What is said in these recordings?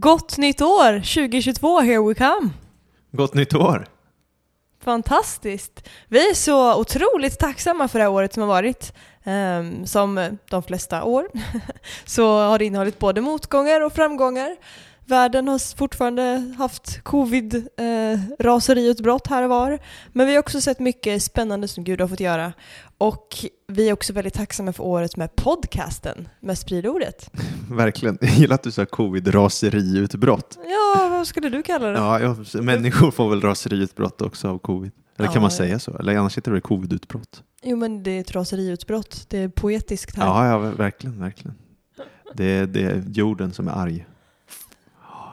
Gott nytt år 2022, here we come! Gott nytt år! Fantastiskt! Vi är så otroligt tacksamma för det här året som har varit. Ehm, som de flesta år så har det innehållit både motgångar och framgångar. Världen har fortfarande haft covid-raseriutbrott här och var. Men vi har också sett mycket spännande som Gud har fått göra. Och vi är också väldigt tacksamma för året med podcasten med spridordet. Verkligen. Jag gillar att du sa covid-raseriutbrott. Ja, vad skulle du kalla det? Ja, ja, människor får väl raseriutbrott också av covid. Eller kan Ja, man ja. säga så? Eller annars heter det covid-utbrott. Jo, men det är ett raseriutbrott. Det är poetiskt här. Ja, ja, verkligen, verkligen. Det är, det är jorden som är arg.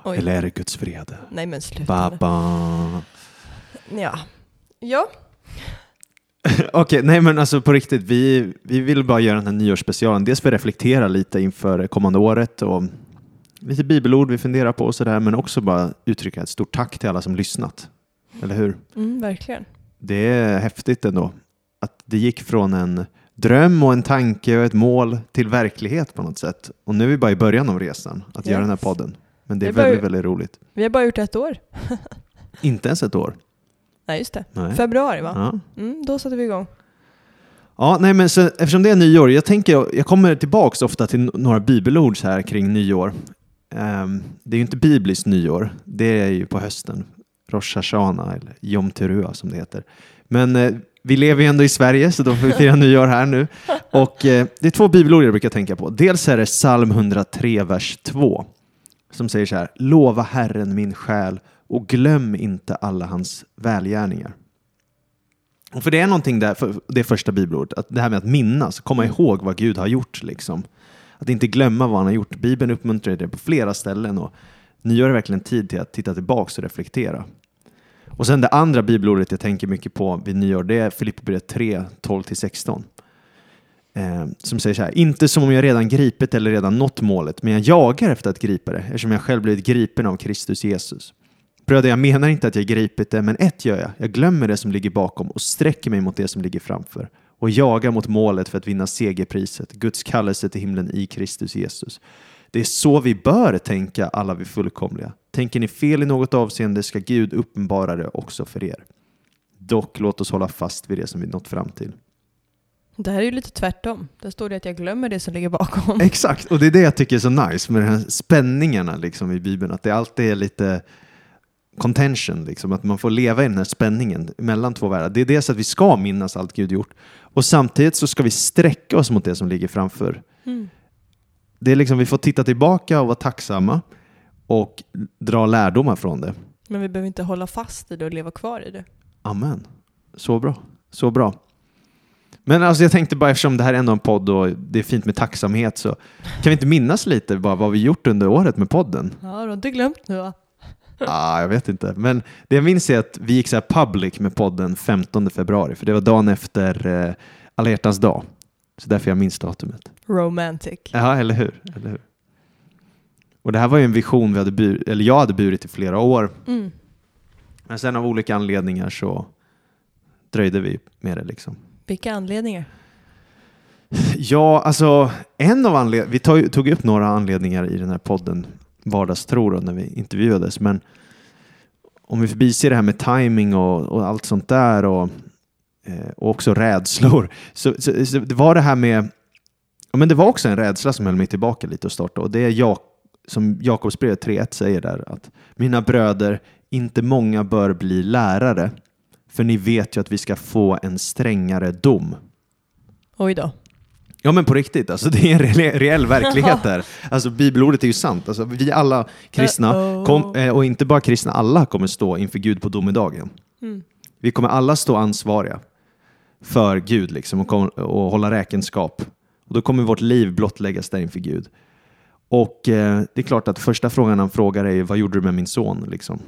Oj. Eller är det Guds vrede? Nej, men sluta. Baba. Ja. Ja, Okej, nej men alltså på riktigt, vi, vi vill bara göra den här nyårsspecialen. Dels för att reflektera lite inför kommande året och lite bibelord vi funderar på och sådär, men också bara uttrycka ett stort tack till alla som lyssnat. Eller hur? mm, verkligen. Det är häftigt ändå att det gick från en dröm och en tanke och ett mål till verklighet på något sätt. Och nu är vi bara i början av resan att göra den här Yes. podden. Men det är Det är bara- väldigt, väldigt roligt. Vi har bara gjort ett år. Inte ens ett år. Nej, just det. Nej. Februari, va? Ja. Mm, då satte vi igång. Ja, nej, men så, eftersom det är nyår, jag tänker, jag kommer tillbaks ofta till några bibelord här kring nyår. Ehm, det är ju inte bibliskt nyår, det är ju på hösten. Rosh Hashanah eller Yom Teruah som det heter. Men eh, vi lever ju ändå i Sverige så då får vi fira nyår här nu. Och eh, det är två bibelord jag brukar tänka på. Dels är det psalm 103, vers 2 som säger så här. Lova Herren min själ och glöm inte alla hans välgärningar. Och för det är någonting där, för det första bibelordet, att det här med att minnas, komma ihåg vad Gud har gjort. Liksom. Att inte glömma vad han har gjort. Bibeln uppmuntrar det på flera ställen och nyår är verkligen tid till att titta tillbaka och reflektera. Och sen det andra bibelordet jag tänker mycket på vid nyår, det är Filipperbrevet 3, 12-16. Eh, som säger så här, inte som om jag redan gripit eller redan nått målet, men jag jagar efter att gripa det, eftersom jag själv blivit gripen av Kristus Jesus. Bröder, jag menar inte att jag gripit det, men ett gör jag. Jag glömmer det som ligger bakom och sträcker mig mot det som ligger framför och jagar mot målet för att vinna segerpriset, Guds kallelse till himlen i Kristus Jesus. Det är så vi bör tänka alla vi fullkomliga. Tänker ni fel i något avseende ska Gud uppenbara det också för er. Dock låt oss hålla fast vid det som vi nått fram till. Det här är ju lite tvärtom. Där står det att jag glömmer det som ligger bakom. Exakt, och det är det jag tycker är så nice med de här spänningarna liksom i Bibeln, att det alltid är lite contention, liksom, att man får leva i den här spänningen mellan två världar. Det är dels att vi ska minnas allt Gud gjort och samtidigt så ska vi sträcka oss mot det som ligger framför. Mm. Det är liksom, vi får titta tillbaka och vara tacksamma och dra lärdomar från det. Men vi behöver inte hålla fast i det och leva kvar i det. Amen. Så bra. Så bra. Men alltså jag tänkte bara eftersom det här är ändå en podd och det är fint med tacksamhet så kan vi inte minnas lite bara vad vi gjort under året med podden? Ja, du har inte glömt nu va? Ah, jag vet inte. Men det jag minns är att vi gick så här public med podden 15 februari för det var dagen efter eh, alla hjärtans dag. Så därför jag minns datumet. Romantic. Ja, eller hur? eller hur? Och det här var ju en vision vi hade bur- eller jag hade burit i flera år. Mm. Men sen av olika anledningar så dröjde vi med det liksom. Vilka anledningar? Ja, alltså en av anledningarna, vi tog, tog upp några anledningar i den här podden Vardagstro då, när vi intervjuades, men om vi förbiser det här med timing och, och allt sånt där och, eh, och också rädslor, så, så, så det var det här med, ja, men det var också en rädsla som höll mig tillbaka lite och starta och det är jag, som Jakobsbrevet 3.1 säger där, att mina bröder, inte många bör bli lärare, för ni vet ju att vi ska få en strängare dom. Oj då. Ja men på riktigt, alltså, det är en reell, reell verklighet där. Alltså, bibelordet är ju sant. Alltså, vi alla kristna, kom, eh, och inte bara kristna, alla kommer stå inför Gud på domedagen. Mm. Vi kommer alla stå ansvariga för Gud liksom, och, kom, och hålla räkenskap Och då kommer vårt liv blottläggas där inför Gud. Och eh, det är klart att första frågan han frågar är vad gjorde du med min son? Liksom.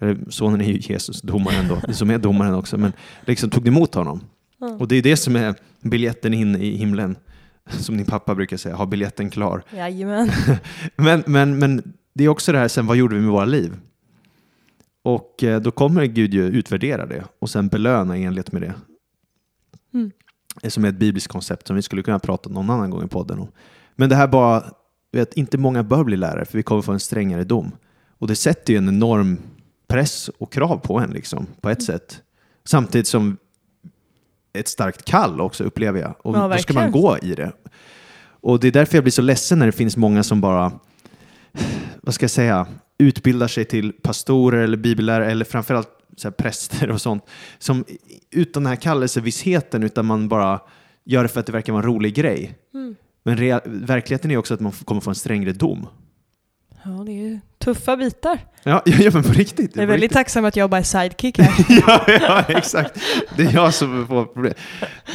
Eller, sonen är ju Jesus, domaren då, som är domaren också, men liksom tog emot honom? Mm. Och det är det som är biljetten in i himlen, som din pappa brukar säga, ha biljetten klar. Jajamän. Men, men, men det är också det här sen, vad gjorde vi med våra liv? Och eh, då kommer Gud ju utvärdera det och sen belöna i enlighet med det. Mm. Som är ett bibliskt koncept som vi skulle kunna prata någon annan gång i podden om. Men det här bara, vet, inte många bör bli lärare för vi kommer få en strängare dom. Och det sätter ju en enorm press och krav på en liksom, på ett sätt. Samtidigt som ett starkt kall också upplever jag. Och Ja, då ska man gå i det. Och det är därför jag blir så ledsen när det finns många som bara, vad ska jag säga, utbildar sig till pastorer eller bibellärare eller framförallt så präster och sånt. Som utan den här kallelsevissheten utan man bara gör det för att det verkar vara en rolig grej. Mm. Men verkligheten är också att man kommer få en strängre dom. Ja, det är ju tuffa bitar. Ja, ja men på riktigt. Jag är väldigt riktigt. tacksam att jag bara är sidekick här. ja, ja, exakt. Det är jag som får problem.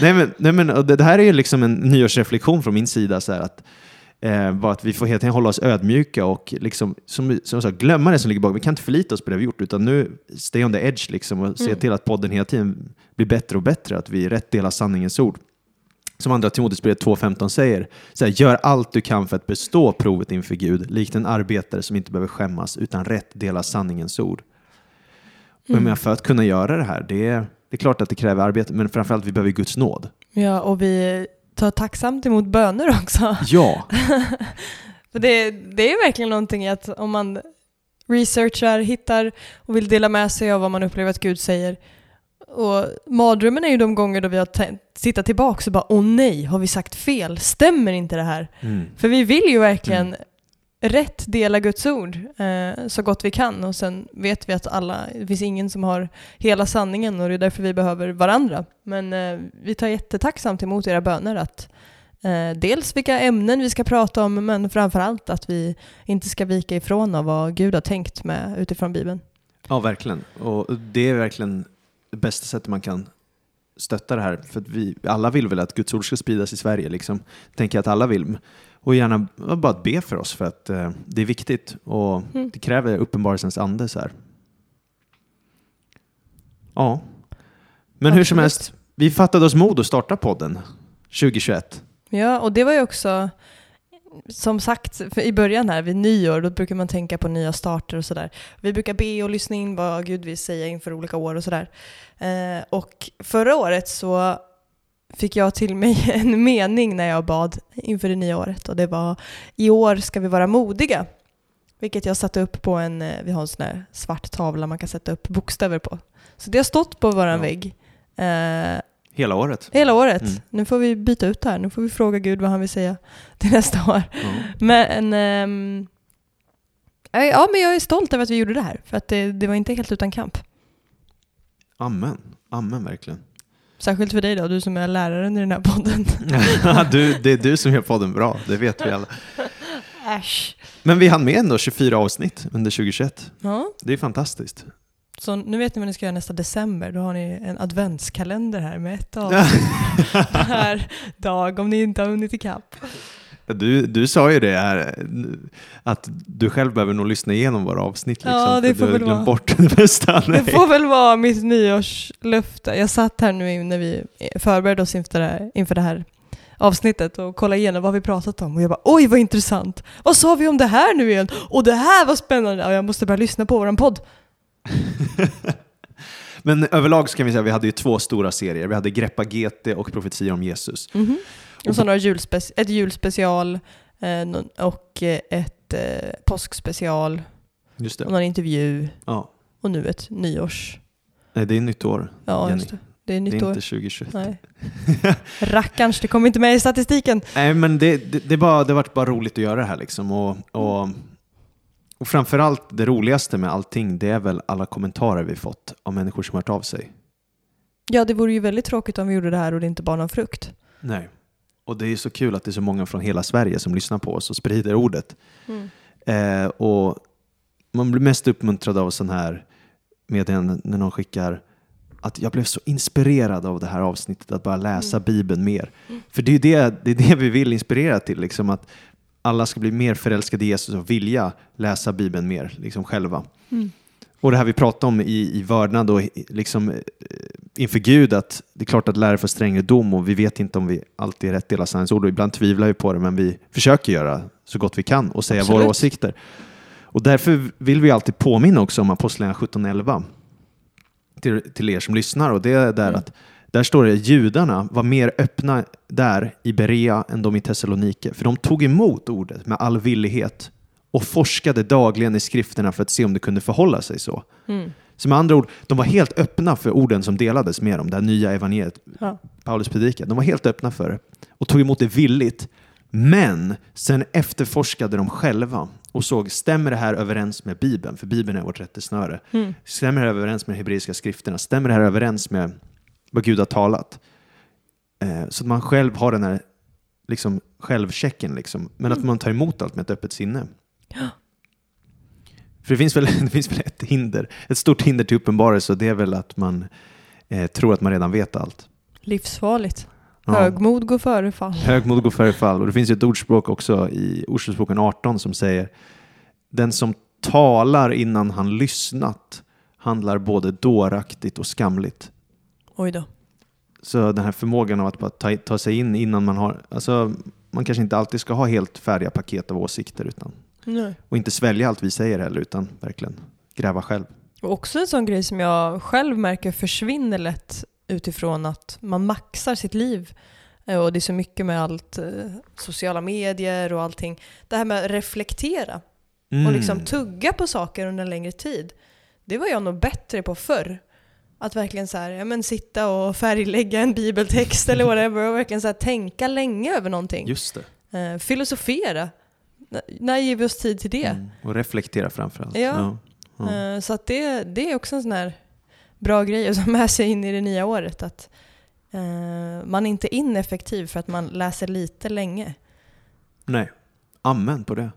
Nej, men, nej, men det, här är ju liksom en nyårsreflektion från min sida. Så att, eh, bara att vi får helt enkelt hålla oss ödmjuka och liksom, som, som jag sa, glömma det som ligger bakom. Vi kan inte förlita oss på det vi gjort, utan nu stay on the edge liksom, och se Mm. till att podden hela tiden blir bättre och bättre, att vi rätt delar sanningens ord. Som andra Timoteusbrevet 2.15 säger, så här, gör allt du kan för att bestå provet inför Gud, likt en arbetare som inte behöver skämmas, utan rätt dela sanningens ord. Och Mm. menar, för att kunna göra det här, det är, det är klart att det kräver arbete, men framförallt vi behöver Guds nåd. Ja, och vi tar tacksamt emot böner också. Ja, För det, det är verkligen någonting att om man researchar, hittar och vill dela med sig av vad man upplever att Gud säger. Och mardrömmen är ju de gånger då vi har tittat tillbaka och bara åh nej, har vi sagt fel? Stämmer inte det här? mm. För vi vill ju verkligen rätt dela Guds ord eh, så gott vi kan och sen vet vi att alla, det finns ingen som har hela sanningen och det är därför vi behöver varandra. Men eh, vi tar jättetacksamt emot era böner att eh, dels vilka ämnen vi ska prata om men framförallt att vi inte ska vika ifrån av vad Gud har tänkt med utifrån Bibeln. ja, verkligen. Och det är verkligen bästa sättet man kan stötta det här. För vi alla vill väl att Guds ord ska spridas i Sverige, liksom. tänker jag att alla vill. Och gärna bara att be för oss, för att eh, det är viktigt och Mm. det kräver uppenbarelsens ande. Så här. Ja, men hur som Absolut. helst, vi fattade oss mod att starta podden 2021. Ja, och det var ju också som sagt i början här vid nyår, då brukar man tänka på nya starter och sådär. Vi brukar be och lyssna in vad Gud vill säga inför olika år och sådär. Eh, och förra året så fick jag till mig en mening när jag bad inför det nya året och det var i år ska vi vara modiga. Vilket jag satte upp på en, eh, vi har en sån här svart tavla man kan sätta upp bokstäver på. Så det har stått på våran Ja. vägg. Eh, Hela året. Hela året. Mm. Nu får vi byta ut det här. Nu får vi fråga Gud vad han vill säga till nästa år. Ja. Men, eh, ja, men jag är stolt över att vi gjorde det här. För att det, det var inte helt utan kamp. Amen. Amen, verkligen. Särskilt för dig då, du som är läraren i den här podden. du, det är du som gör podden bra, det vet vi alla. Äsch. Men vi hann med ändå 24 avsnitt under 2021. Ja, Det är fantastiskt. Så nu vet ni vad ni ska göra nästa december. Då har ni en adventskalender här med ett avsnitt per dag om ni inte har hunnit ikapp. Du, du sa ju det här, att du själv behöver nog lyssna igenom våra avsnitt. Liksom, Ja, det får du har väl vara. bort det bästa. Det får väl vara mitt nyårslöfte. Jag satt här nu när vi förberedde oss inför det här, inför det här avsnittet och kollade igenom vad vi pratat om och jag bara oj vad intressant. Vad sa vi om det här nu igen? Och det här var spännande. Ja, jag måste börja lyssna på våran podd. Men överlag så kan vi säga att vi hade ju två stora serier. Vi hade Greppa GT och Profetior om Jesus. Mhm. Och Och så några julspec- ett julspecial eh, och eh, ett eh, påskspecial Just och det. någon intervju Ja. och nu ett nyårs. Nej, det är nytt år. Ja, Jenny. det. Det är Det nytt är år. inte 2021. Nej. Rackarns, det kommer inte med i statistiken. Nej, men det, det, det, bara, det varit bara roligt att göra det här. Liksom. Och, och, och framförallt det roligaste med allting, det är väl alla kommentarer vi fått av människor som hört av sig. Ja, det vore ju väldigt tråkigt om vi gjorde det här och det inte bar någon frukt. Nej. Och det är så kul att det är så många från hela Sverige som lyssnar på oss och sprider ordet. Eh, och man blir mest uppmuntrad av sån här meddelanden när någon skickar att jag blev så inspirerad av det här avsnittet, att bara läsa Mm. Bibeln mer. För det är det, det är det vi vill inspirera till, liksom att alla ska bli mer förälskade i Jesus och vilja läsa Bibeln mer liksom själva. Mm. Och det här vi pratade om i, i vördnad och i- liksom, eh, inför Gud, att det är klart att lära för strängare dom och vi vet inte om vi alltid är rätt delar sanningens ord och ibland tvivlar vi på det, men vi försöker göra så gott vi kan och säga Absolut. våra åsikter. Och därför vill vi alltid påminna också om Apostlagärningarna 17.11 till, till er som lyssnar och det är där Mm. att där står det judarna var mer öppna där i Berea än de i Thessalonike, för de tog emot ordet med all villighet och forskade dagligen i skrifterna för att se om det kunde förhålla sig så. Mm. Så med andra ord, de var helt öppna för orden som delades med dem, det här nya evangeliet Ja. Paulus predikade. De var helt öppna för det och tog emot det villigt. Men sen efterforskade de själva och såg, stämmer det här överens med Bibeln? För Bibeln är vårt rättesnöre. Mm. Stämmer det här överens med de hebreiska skrifterna? Stämmer det här överens med vad Gud har talat? Eh, så att man själv har den här liksom, självchecken, liksom. men att man tar emot allt med ett öppet sinne. För det finns, väl, det finns väl ett hinder, ett stort hinder till uppenbarelse och det är väl att man eh, tror att man redan vet allt. Livsfarligt. Ja. Högmod går före fall. Högmod går före fall. Och det finns ju ett ordspråk också i Ordspråksboken 18 som säger den som talar innan han lyssnat handlar både dåraktigt och skamligt. Oj då. Så den här förmågan av att bara ta, ta sig in innan man har, alltså man kanske inte alltid ska ha helt färdiga paket av åsikter utan, Nej. och inte svälja allt vi säger heller utan verkligen gräva själv. Och också en sån grej som jag själv märker försvinner lätt utifrån att man maxar sitt liv. Eh, Och det är så mycket med allt, eh, sociala medier och allting. Det här med att reflektera Mm. och liksom tugga på saker under en längre tid. Det var jag nog bättre på förr. Att verkligen så här, ja, men sitta och färglägga en bibeltext eller whatever och verkligen så här, tänka länge över någonting. Just det. Eh, filosofera. N- När ger vi oss tid till det? Mm. Och reflektera framförallt. Ja. Ja. Eh, Så att det, det är också en sån här bra grej att ta med sig in i det nya året. Att eh, man är inte ineffektiv för att man läser lite länge. Nej, amen på det.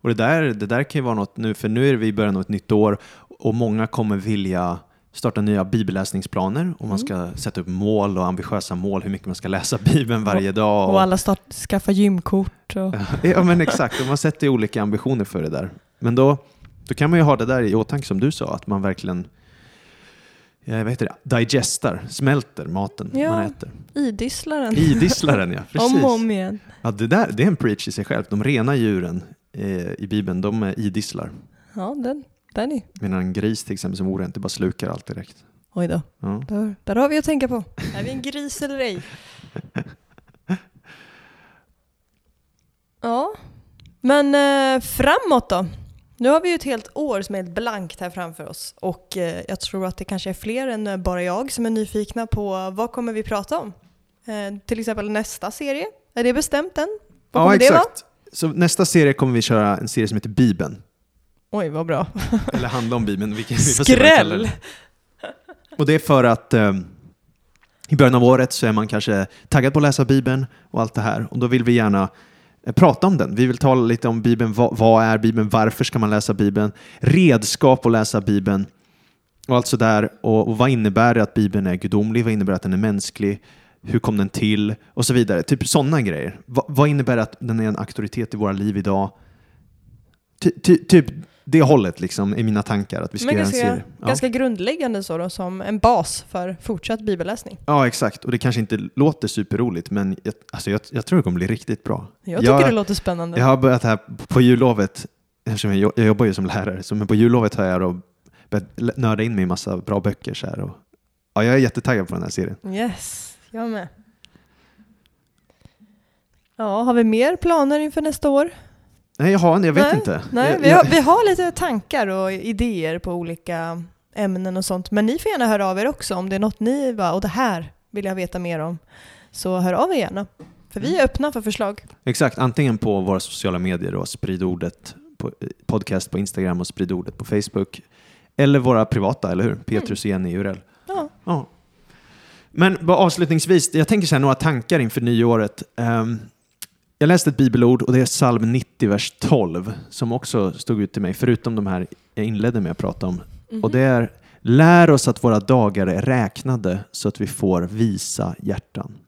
Och det där, det där kan ju vara något nu, för nu är vi i början av ett nytt år och många kommer vilja starta nya bibelläsningsplaner och man ska sätta upp mål och ambitiösa mål hur mycket man ska läsa Bibeln varje dag. Och alla start, skaffar gymkort. Och, Ja men exakt, och man sätter olika ambitioner för det där. Men då, då kan man ju ha det där i åtanke som du sa, att man verkligen ja, vad heter det? digestar, smälter maten Ja. man äter. idisslar den. Idisslar den ja, precis. om och om igen. Ja, det, där, det är en preach i sig själv. De rena djuren eh, i Bibeln, de är idisslar. Ja, den, är. Medan en gris till exempel som orent, det bara slukar allt direkt. Oj då. Ja. Där, där har vi att tänka på. Är vi en gris eller ej? Ja, men eh, framåt då? Nu har vi ju ett helt år som är helt blankt här framför oss och eh, jag tror att det kanske är fler än eh, bara jag som är nyfikna på vad kommer vi prata om? Eh, till exempel nästa serie, är det bestämt än? Vad ja, kommer det vara? exakt. Så nästa serie kommer vi köra en serie som heter Bibeln. Oj, vad bra. Eller handla om Bibeln. vilken- Skräll! Och det är för att eh, i början av året så är man kanske taggad på att läsa Bibeln och allt det här. Och då vill vi gärna eh, prata om den. Vi vill tala lite om Bibeln. Vad, vad är Bibeln? Varför ska man läsa Bibeln? Redskap att läsa Bibeln. Och allt sådär. Och, och vad innebär det att Bibeln är gudomlig? Vad innebär det att den är mänsklig? Hur kom den till? Och så vidare. Typ sådana grejer. Va, vad innebär det att den är en auktoritet i våra liv idag? Ty, ty, typ det hållet liksom i mina tankar att vi ska Men göra en ganska, serie. Ja. ganska grundläggande så då, som en bas för fortsatt bibelläsning. Ja, exakt. Och det kanske inte låter superroligt, men jag, alltså jag, jag tror det kommer bli riktigt bra. Jag tycker det låter spännande. Jag har börjat här på jullovet, eftersom jag, jag jobbar ju som lärare, så men på jullovet har jag då börjat nörda in mig i massa bra böcker. Så här, och, ja, jag är jättetaggad på den här serien. Yes, jag med. Ja, har vi mer planer inför nästa år? Nej, jag har jag vet Nej, inte. Nej, vi, har, vi har lite tankar och idéer på olika ämnen och sånt. Men ni får gärna höra av er också om det är något ni bara, och det här vill jag veta mer om. Så hör av er gärna. För vi är öppna för förslag. Exakt, antingen på våra sociala medier och sprid ordet på, eh, podcast på Instagram och sprid ordet på Facebook. Eller våra privata, eller hur? Petrus och Jenny Urell. Ja, Ja. Men avslutningsvis, jag tänker så här, några tankar inför nyåret. Ehm, jag läste ett bibelord och det är psalm 90, vers 12, som också stod ut till mig, förutom de här jag inledde med att prata om. Mhm. Och det är Lär oss att våra dagar är räknade så att vi får visa hjärtan.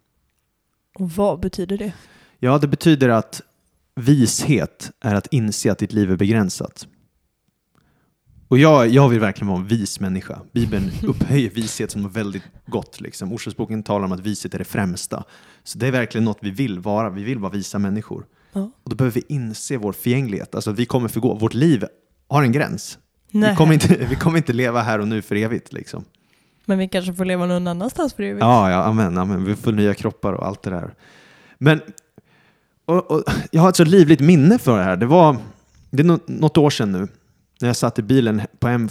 Och vad betyder det? Ja, det betyder att vishet är att inse att ditt liv är begränsat. Och jag, jag vill verkligen vara en vis människa. Bibeln upphöjer vishet som något väldigt gott. Liksom. Ordspråksboken talar om att vishet är det främsta. Så det är verkligen något vi vill vara. Vi vill vara visa människor. Ja. Och då behöver vi inse vår förgänglighet. Alltså vi kommer förgå. Vårt liv har en gräns. Nej. Vi kommer, inte, vi kommer inte leva här och nu för evigt. Liksom. Men vi kanske får leva någon annanstans för evigt. Ja, ja, amen, amen. Vi får nya kroppar och allt det där. Men och, och, jag har ett så livligt minne för det här. Det var det är nå- något år sedan nu när jag satt i bilen på hem,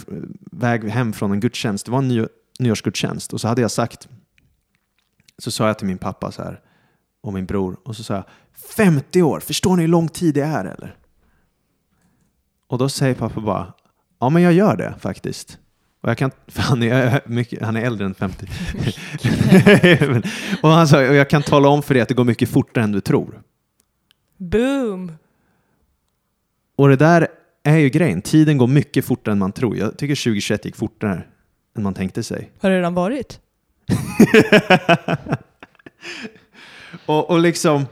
väg hem från en gudstjänst. Det var en ny, nyårsgudstjänst och så hade jag sagt, så sa jag till min pappa så här och min bror och så sa jag 50 år, förstår ni hur lång tid det är eller? Och då säger pappa bara, ja men jag gör det faktiskt. Och jag kan, för han är, mycket, han är äldre än 50. Men- och han sa, och jag kan tala om för dig att det går mycket fortare än du tror. Boom! Och det där är ju grejen, tiden går mycket fortare än man tror. Jag tycker 2021 gick fortare än man tänkte sig. Har det redan varit? och, och liksom,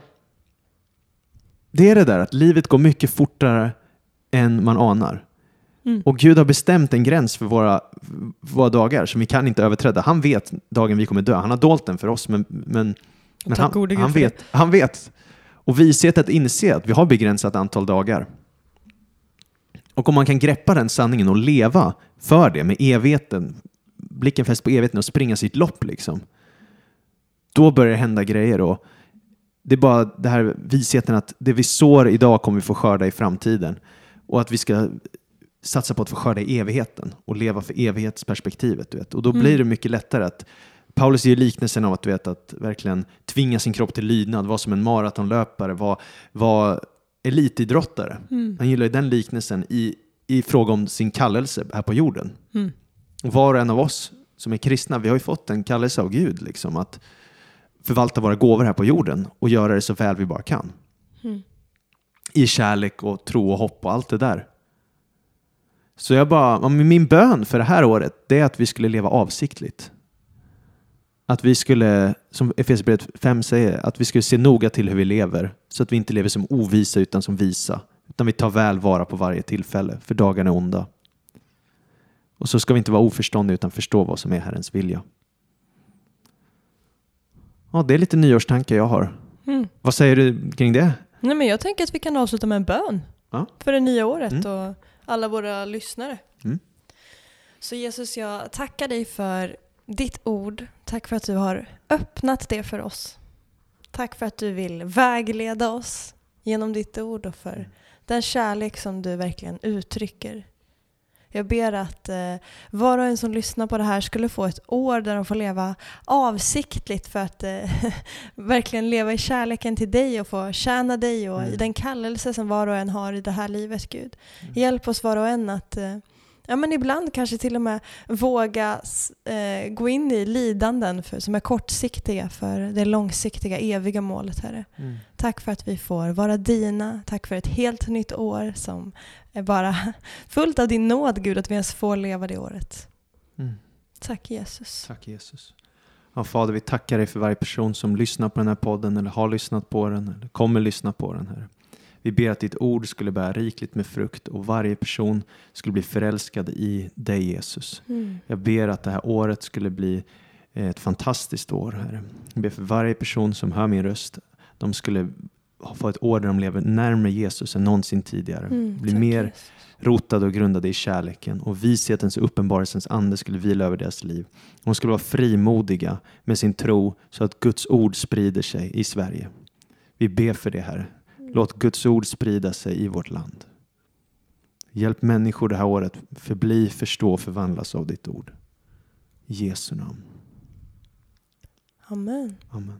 det är det där att livet går mycket fortare än man anar. Mm. Och Gud har bestämt en gräns för våra, våra dagar som vi kan inte överträda. Han vet dagen vi kommer dö. Han har dolt den för oss, men, men, men han, han, vet, han vet. Och vishet att inse att vi har begränsat antal dagar. Och om man kan greppa den sanningen och leva för det med evigheten, blicken fäst på evigheten och springa sitt lopp liksom. Då börjar det hända grejer och det är bara det här visheten att det vi sår idag kommer vi få skörda i framtiden. Och att vi ska satsa på att få skörda i evigheten och leva för evighetsperspektivet. Du vet. Och då Mm. blir det mycket lättare att Paulus ger liknelsen av att, du vet, att verkligen tvinga sin kropp till lydnad, vara som en maratonlöpare, vara, vara elitidrottare. Mm. Han gillar ju den liknelsen i, i fråga om sin kallelse här på jorden. Mm. Och var och en av oss som är kristna, vi har ju fått en kallelse av Gud liksom, att förvalta våra gåvor här på jorden och göra det så väl vi bara kan. Mm. I kärlek och tro och hopp och allt det där. Så jag bara, min bön för det här året, det är att vi skulle leva avsiktligt. Att vi skulle, som Efesierbrevet 5 säger, att vi skulle se noga till hur vi lever. Så att vi inte lever som ovisa utan som visa. Utan vi tar väl vara på varje tillfälle, för dagarna är onda. Och så ska vi inte vara oförståndiga utan förstå vad som är Herrens vilja. Ja, det är lite nyårstankar jag har. Mm. Vad säger du kring det? Nej, men jag tänker att vi kan avsluta med en bön Ja. för det nya året Mm. och alla våra lyssnare. Mm. Så Jesus, jag tackar dig för ditt ord. Tack för att du har öppnat det för oss. Tack för att du vill vägleda oss genom ditt ord och för den kärlek som du verkligen uttrycker. Jag ber att eh, var och en som lyssnar på det här skulle få ett år där de får leva avsiktligt för att eh, verkligen leva i kärleken till dig och få tjäna dig och Mm. i den kallelse som var och en har i det här livet, Gud. Mm. Hjälp oss var och en att eh, ja, men ibland kanske till och med våga eh, gå in i lidanden för, som är kortsiktiga för det långsiktiga, eviga målet, Herre. Tack för att vi får vara dina. Tack för ett helt nytt år som är bara fullt av din nåd, Gud, att vi ens får leva det året. Mm. Tack Jesus. Tack Jesus. Ja, Fader, vi tackar dig för varje person som lyssnar på den här podden eller har lyssnat på den eller kommer lyssna på den. här. Vi ber att ditt ord skulle bära rikligt med frukt och varje person skulle bli förälskad i dig Jesus. Mm. Jag ber att det här året skulle bli ett fantastiskt år, Herre. Jag ber för varje person som hör min röst, de skulle få ett år där de lever närmare Jesus än någonsin tidigare. Mm, Bli mer Jesus. rotade och grundade i kärleken och vishetens och uppenbarelsens ande skulle vila över deras liv. De skulle vara frimodiga med sin tro så att Guds ord sprider sig i Sverige. Vi ber för det här. Låt Guds ord sprida sig i vårt land. Hjälp människor det här året förbli, förstå och förvandlas av ditt ord. I Jesu namn. Amen. Amen.